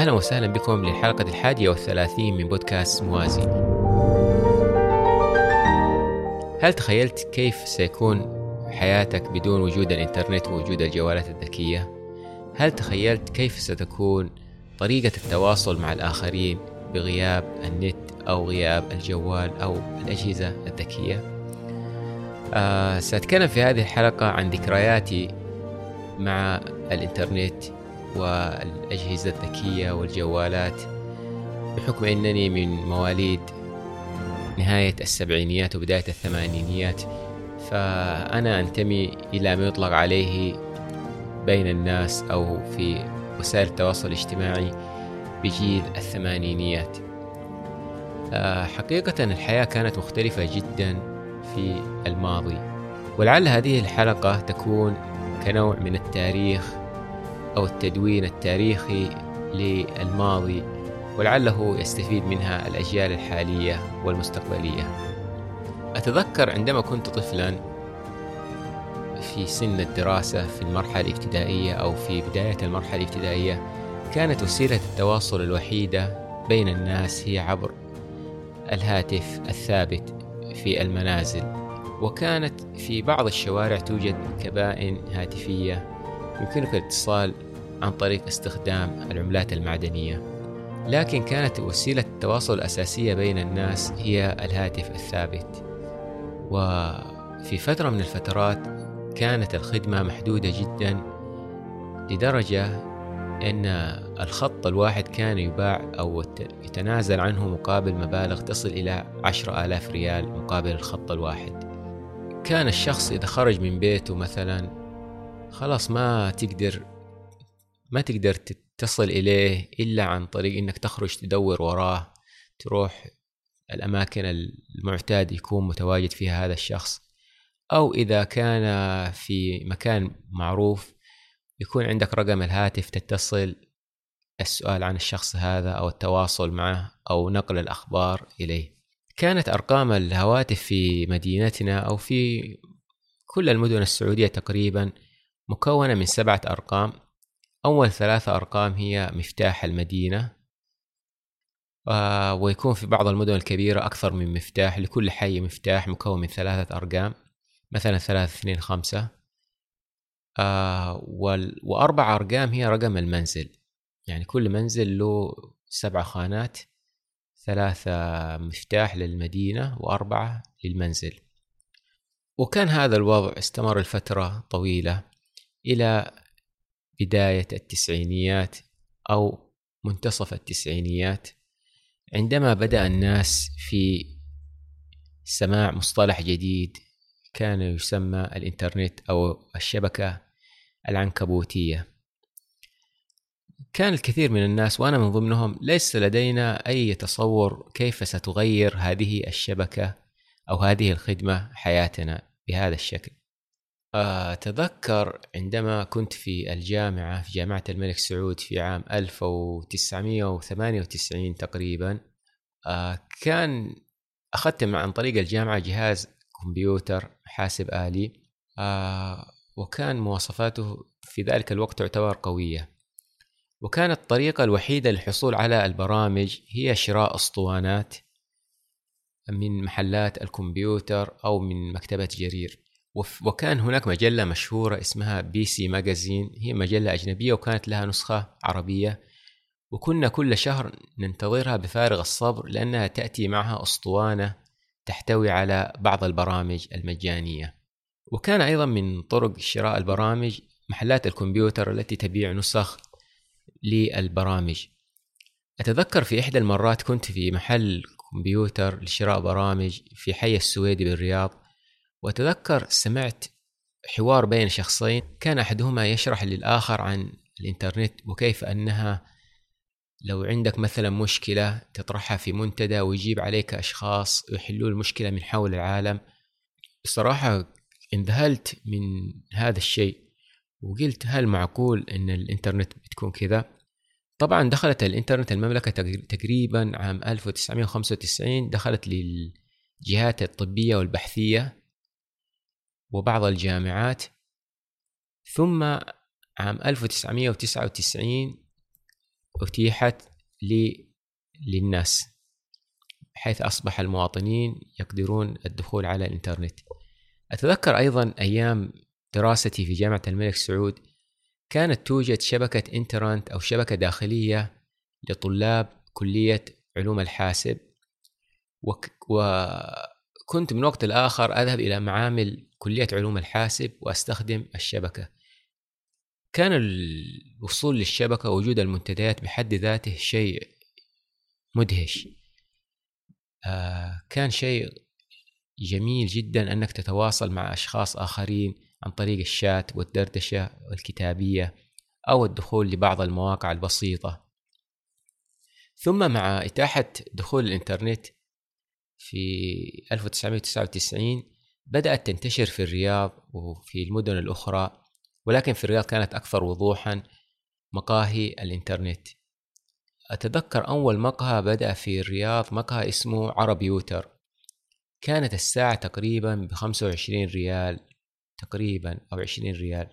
أهلا وسهلا بكم للحلقة الحادية والثلاثين من بودكاست موازي هل تخيلت كيف سيكون حياتك بدون وجود الإنترنت ووجود الجوالات الذكية؟ هل تخيلت كيف ستكون طريقة التواصل مع الآخرين بغياب النت أو غياب الجوال أو الأجهزة الذكية؟ آه سأتكلم في هذه الحلقة عن ذكرياتي مع الإنترنت والأجهزة الذكية والجوالات بحكم أنني من مواليد نهاية السبعينيات وبداية الثمانينيات فأنا أنتمي إلى ما يطلق عليه بين الناس أو في وسائل التواصل الاجتماعي بجيل الثمانينيات. آه، حقيقة الحياة كانت مختلفة جدا في الماضي ولعل هذه الحلقة تكون كنوع من التاريخ أو التدوين التاريخي للماضي ولعله يستفيد منها الأجيال الحالية والمستقبلية. أتذكر عندما كنت طفلا في سن الدراسة في المرحلة الابتدائية أو في بداية المرحلة الابتدائية كانت وسيلة التواصل الوحيدة بين الناس هي عبر الهاتف الثابت في المنازل وكانت في بعض الشوارع توجد كبائن هاتفية يمكنك الاتصال عن طريق استخدام العملات المعدنية. لكن كانت وسيلة التواصل الأساسية بين الناس هي الهاتف الثابت. وفي فترة من الفترات كانت الخدمة محدودة جدا لدرجة أن الخط الواحد كان يباع أو يتنازل عنه مقابل مبالغ تصل إلى عشرة آلاف ريال مقابل الخط الواحد. كان الشخص إذا خرج من بيته مثلا خلاص ما تقدر ما تقدر تتصل إليه إلا عن طريق إنك تخرج تدور وراه تروح الأماكن المعتاد يكون متواجد فيها هذا الشخص. أو إذا كان في مكان معروف يكون عندك رقم الهاتف تتصل السؤال عن الشخص هذا أو التواصل معه أو نقل الأخبار إليه. كانت أرقام الهواتف في مدينتنا أو في كل المدن السعودية تقريبا مكونة من سبعة أرقام. أول ثلاثة أرقام هي مفتاح المدينة ويكون في بعض المدن الكبيرة أكثر من مفتاح لكل حي مفتاح مكون من ثلاثة أرقام. مثلا ثلاثة اثنين خمسة. وأربع أرقام هي رقم المنزل. يعني كل منزل له سبع خانات ثلاثة مفتاح للمدينة وأربعة للمنزل. وكان هذا الوضع استمر لفترة طويلة. إلى بداية التسعينيات أو منتصف التسعينيات عندما بدأ الناس في سماع مصطلح جديد كان يسمى الإنترنت أو الشبكة العنكبوتية. كان الكثير من الناس وأنا من ضمنهم ليس لدينا أي تصور كيف ستغير هذه الشبكة أو هذه الخدمة حياتنا بهذا الشكل. أتذكر عندما كنت في الجامعة في جامعة الملك سعود في عام 1998 تقريبا كان أخذت عن طريق الجامعة جهاز كمبيوتر حاسب آلي وكان مواصفاته في ذلك الوقت تعتبر قوية. وكانت الطريقة الوحيدة للحصول على البرامج هي شراء أسطوانات من محلات الكمبيوتر أو من مكتبة جرير. وكان هناك مجلة مشهورة اسمها بي سي ماجازين. هي مجلة أجنبية وكانت لها نسخة عربية. وكنا كل شهر ننتظرها بفارغ الصبر لأنها تأتي معها أسطوانة تحتوي على بعض البرامج المجانية. وكان أيضا من طرق شراء البرامج محلات الكمبيوتر التي تبيع نسخ للبرامج. أتذكر في إحدى المرات كنت في محل كمبيوتر لشراء برامج في حي السويدي بالرياض. وأتذكر سمعت حوار بين شخصين كان أحدهما يشرح للآخر عن الإنترنت وكيف أنها لو عندك مثلا مشكلة تطرحها في منتدى ويجيب عليك أشخاص يحلوا المشكلة من حول العالم. بصراحة انذهلت من هذا الشيء وقلت هل معقول أن الإنترنت بتكون كذا؟ طبعا دخلت الإنترنت المملكة تقريبا عام 1995 دخلت للجهات الطبية والبحثية وبعض الجامعات. ثم عام 1999 أتيحت للناس حيث أصبح المواطنين يقدرون الدخول على الإنترنت. أتذكر أيضا أيام دراستي في جامعة الملك سعود كانت توجد شبكة إنترنت أو شبكة داخلية لطلاب كلية علوم الحاسب وكنت من وقت لآخر أذهب إلى معامل كلية علوم الحاسب وأستخدم الشبكة. كان الوصول للشبكة ووجود المنتديات بحد ذاته شيء مدهش. آه كان شيء جميل جدا أنك تتواصل مع أشخاص آخرين عن طريق الشات والدردشة والكتابية أو الدخول لبعض المواقع البسيطة. ثم مع إتاحة دخول الإنترنت في 1999 بدأت تنتشر في الرياض وفي المدن الأخرى ولكن في الرياض كانت أكثر وضوحا مقاهي الإنترنت. أتذكر أول مقهى بدأ في الرياض مقهى اسمه عرب يوتر. كانت الساعة تقريبا بخمسة وعشرين ريال تقريبا أو عشرين ريال.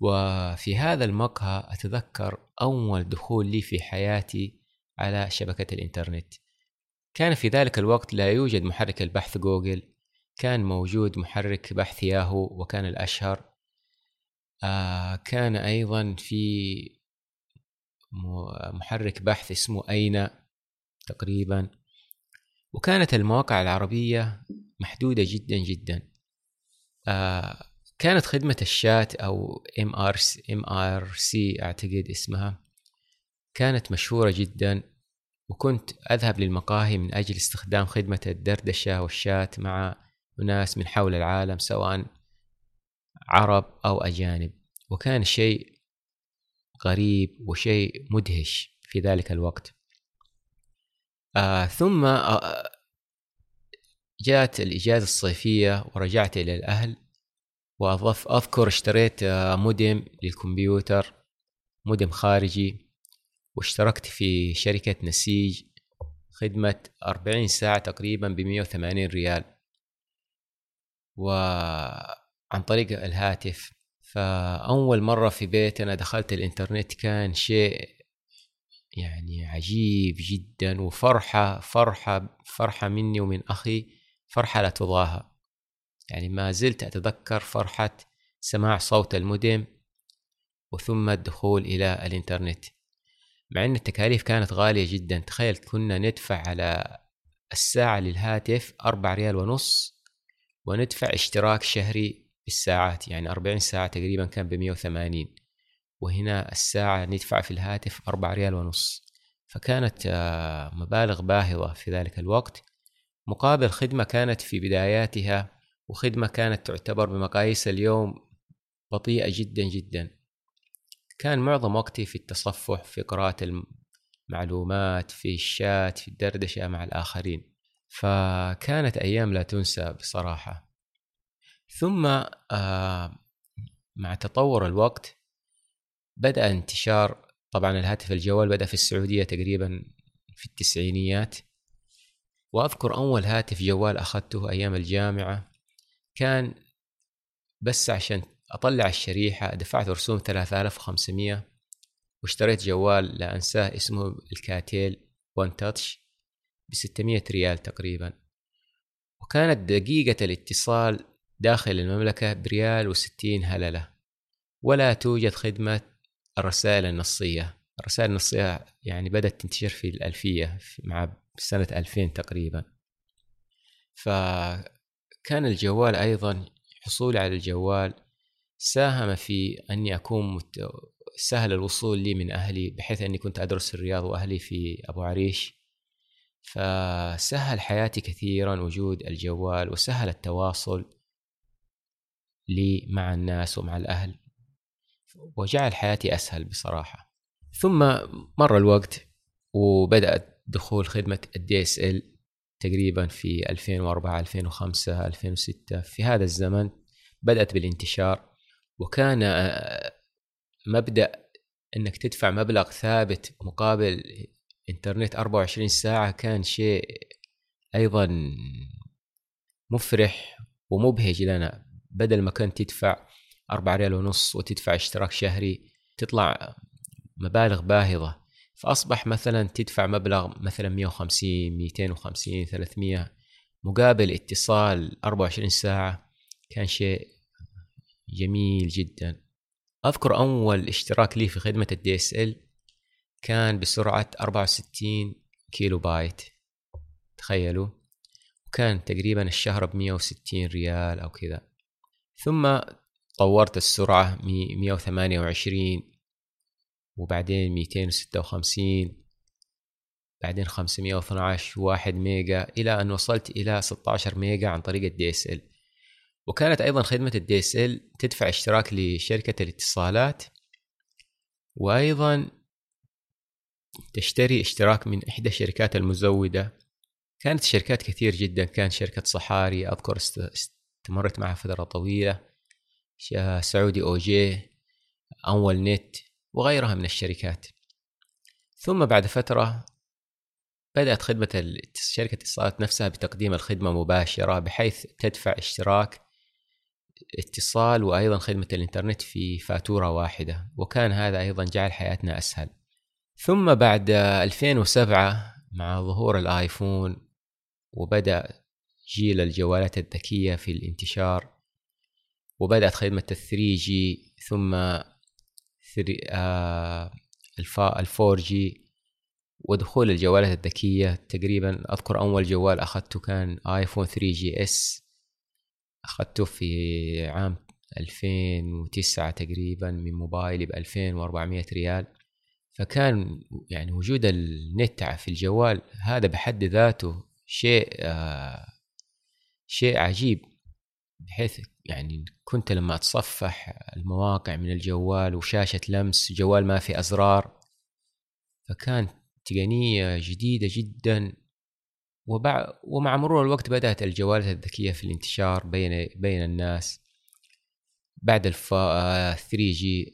وفي هذا المقهى أتذكر أول دخول لي في حياتي على شبكة الإنترنت. كان في ذلك الوقت لا يوجد محرك البحث جوجل كان موجود محرك بحث ياهو وكان الأشهر. آه كان أيضا في محرك بحث اسمه أين تقريبا. وكانت المواقع العربية محدودة جدا جدا. آه كانت خدمة الشات أو mIR mIRC أعتقد اسمها كانت مشهورة جدا. وكنت أذهب للمقاهي من أجل استخدام خدمة الدردشة والشات مع ناس من حول العالم سواء عرب أو أجانب. وكان شيء غريب وشيء مدهش في ذلك الوقت. آه ثم آه جاءت الإجازة الصيفية ورجعت إلى الأهل. وأضف أذكر اشتريت آه مودم للكمبيوتر مودم خارجي. واشتركت في شركة نسيج خدمة أربعين ساعة تقريبا بمية وثمانين ريال. وعن طريق الهاتف. فأول مرة في بيتنا دخلت الإنترنت كان شيء يعني عجيب جدا وفرحة فرحة فرحة مني ومن أخي فرحة لا تضاهى. يعني ما زلت أتذكر فرحة سماع صوت المودم وثم الدخول إلى الإنترنت. مع أن التكاليف كانت غالية جدا. تخيل كنا ندفع على الساعة للهاتف أربع ريال ونص وندفع اشتراك شهري بالساعات يعني أربعين ساعة تقريبا كان بمية وثمانين. وهنا الساعة ندفع في الهاتف أربع ريال ونص. فكانت آه، مبالغ باهظة في ذلك الوقت. مقابل خدمة كانت في بداياتها وخدمة كانت تعتبر بمقاييس اليوم بطيئة جدا جدا. كان معظم وقتي في التصفح في قراءة المعلومات في الشات في الدردشة مع الآخرين. فكانت أيام لا تنسى بصراحة. ثم آه، مع تطور الوقت بدأ انتشار طبعا الهاتف الجوال بدأ في السعودية تقريبا في التسعينيات. وأذكر أول هاتف جوال أخذته أيام الجامعة كان بس عشان أطلع الشريحة دفعت رسوم 3500 واشتريت جوال لا أنساه اسمه الكاتيل وان تاتش. ب 600 ريال تقريبا. وكانت دقيقة الاتصال داخل المملكة بريال وستين هللة. ولا توجد خدمة الرسائل النصية. الرسائل النصية يعني بدأت تنتشر في الألفية مع سنة 2000 تقريبا. فكان الجوال أيضا حصولي على الجوال ساهم في أني أكون. سهل الوصول لي من أهلي بحيث أني كنت أدرس الرياض وأهلي في أبو عريش. فسهل حياتي كثيرا وجود الجوال وسهل التواصل لي مع الناس ومع الأهل وجعل حياتي أسهل بصراحة. ثم مر الوقت وبدأت دخول خدمة ال DSL تقريبا في 2004 2005 2006 في هذا الزمن بدأت بالانتشار وكان آه، مبدأ إنك تدفع مبلغ ثابت مقابل انترنت 24 ساعة كان شيء أيضا مفرح ومبهج لنا. بدل ما كنت تدفع أربعة ريال ونص وتدفع اشتراك شهري تطلع مبالغ باهظة. فأصبح مثلا تدفع مبلغ مثلا 150 250 300 مقابل اتصال 24 ساعة كان شيء جميل جدا. أذكر أول اشتراك لي في خدمة ال DSL كان بسرعة 64 كيلو بايت. تخيلوا. وكان تقريبا الشهر ب 160 ريال أو كذا. ثم طورت السرعة 128 وبعدين 256 بعدين 512 1 ميجا إلى أن وصلت إلى 16 ميجا عن طريق ال DSL. وكانت أيضا خدمة ال DSL تدفع اشتراك لشركة الاتصالات وأيضا تشتري اشتراك من إحدى الشركات المزودة. كانت شركات كثير جدا. كان شركة صحاري أذكر استمرت معها فترة طويلة. سعودي أوجي أول نت وغيرها من الشركات. ثم بعد فترة بدأت خدمة شركة الاتصالات نفسها بتقديم الخدمة مباشرة بحيث تدفع اشتراك اتصال وأيضا خدمة الإنترنت في فاتورة واحدة. وكان هذا أيضا جعل حياتنا أسهل. ثم بعد 2007 مع ظهور الآيفون وبدأ جيل الجوالات الذكية في الانتشار وبدأت خدمة ال 3G ثم آه، ال 4G ودخول الجوالات الذكية. تقريبا أذكر أول جوال أخذته كان iPhone 3GS أخذته في عام 2009 تقريبا من موبايلي ب 2400 ريال. فكان يعني وجود النت في الجوال هذا بحد ذاته شيء آه شيء عجيب بحيث يعني كنت لما اتصفح المواقع من الجوال وشاشة لمس جوال ما في أزرار فكان تقنية جديدة جدا. ومع مرور الوقت بدأت الجوالات الذكية في الانتشار بين بين الناس. بعد ال 3G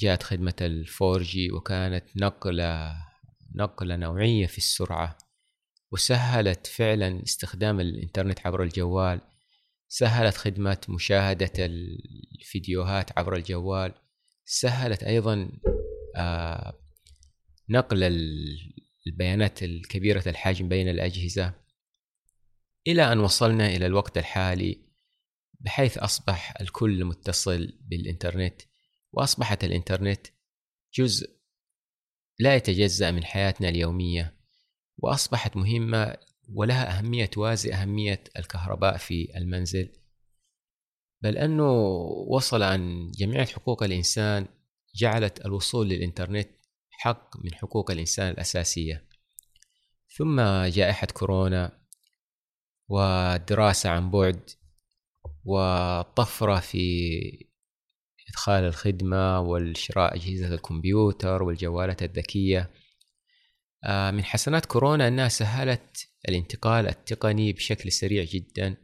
جاءت خدمة ال 4G وكانت نقلة نقلة نوعية في السرعة وسهلت فعلا استخدام الإنترنت عبر الجوال سهلت خدمة مشاهدة الفيديوهات عبر الجوال سهلت أيضا آه، نقل البيانات الكبيرة الحجم بين الأجهزة. إلى أن وصلنا إلى الوقت الحالي بحيث أصبح الكل متصل بالإنترنت. وأصبحت الإنترنت جزء لا يتجزأ من حياتنا اليومية وأصبحت مهمة ولها أهمية توازي أهمية الكهرباء في المنزل. بل أنه وصل أن جمعية حقوق الإنسان جعلت الوصول للإنترنت حق من حقوق الإنسان الأساسية. ثم جائحة كورونا والدراسة عن بعد وطفرة في إدخال الخدمة والشراء أجهزة الكمبيوتر والجوالات الذكية. آه، من حسنات كورونا أنها سهلت الانتقال التقني بشكل سريع جدا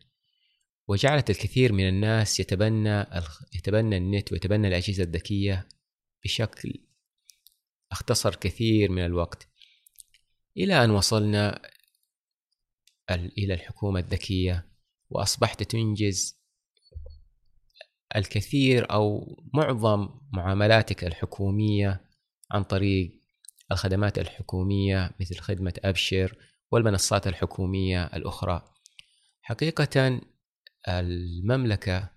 وجعلت الكثير من الناس يتبنى يتبنى النت ويتبنى الأجهزة الذكية بشكل أختصر كثير من الوقت. إلى أن وصلنا إلى الحكومة الذكية وأصبحت تنجز الكثير أو معظم معاملاتك الحكومية عن طريق الخدمات الحكومية مثل خدمة أبشر والمنصات الحكومية الأخرى. حقيقة المملكة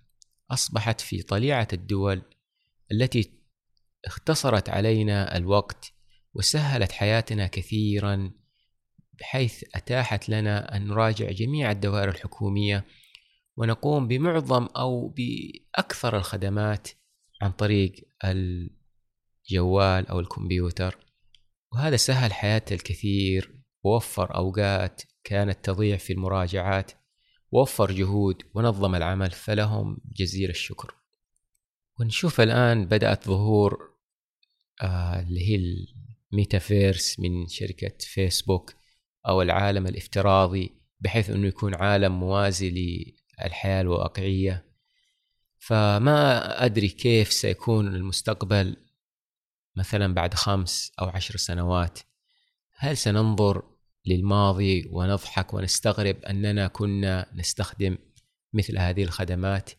أصبحت في طليعة الدول التي اختصرت علينا الوقت وسهلت حياتنا كثيرا بحيث أتاحت لنا أن نراجع جميع الدوائر الحكومية ونقوم بمعظم أو بأكثر الخدمات عن طريق الجوال أو الكمبيوتر. وهذا سهل حياة الكثير ووفر أوقات كانت تضيع في المراجعات وفر جهود ونظم العمل فلهم جزيل الشكر. ونشوف الآن بدأت ظهور آه اللي هي الميتافيرس من شركة فيسبوك أو العالم الافتراضي بحيث أنه يكون عالم موازي للحياة الواقعية. فما أدري كيف سيكون المستقبل مثلا بعد خمس أو عشر سنوات. هل سننظر للماضي ونضحك ونستغرب أننا كنا نستخدم مثل هذه الخدمات؟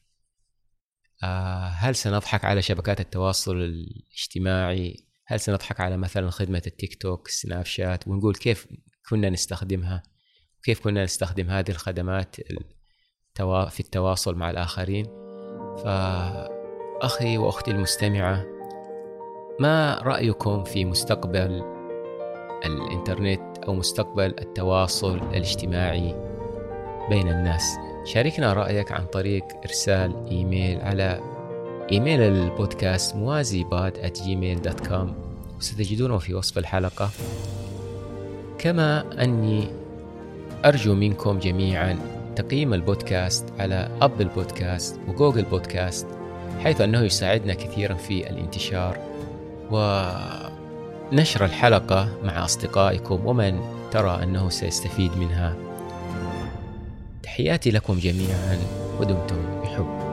آه، هل سنضحك على شبكات التواصل الاجتماعي؟ هل سنضحك على مثلا خدمة التيك توك سناب شات؟ ونقول كيف كنا نستخدمها؟ كيف كنا نستخدم هذه الخدمات في التواصل مع الآخرين. فأخي وأختي المستمعة ما رأيكم في مستقبل الإنترنت أو مستقبل التواصل الاجتماعي بين الناس؟ شاركنا رأيك عن طريق إرسال إيميل على إيميل البودكاست موازي pod gmail.com وستجدونه في وصف الحلقة. كما أني أرجو منكم جميعا تقييم البودكاست على Apple Podcast و Google Podcast حيث أنه يساعدنا كثيرا في الانتشار. ونشر الحلقة مع أصدقائكم ومن ترى أنه سيستفيد منها. تحياتي لكم جميعا ودمتم بحب.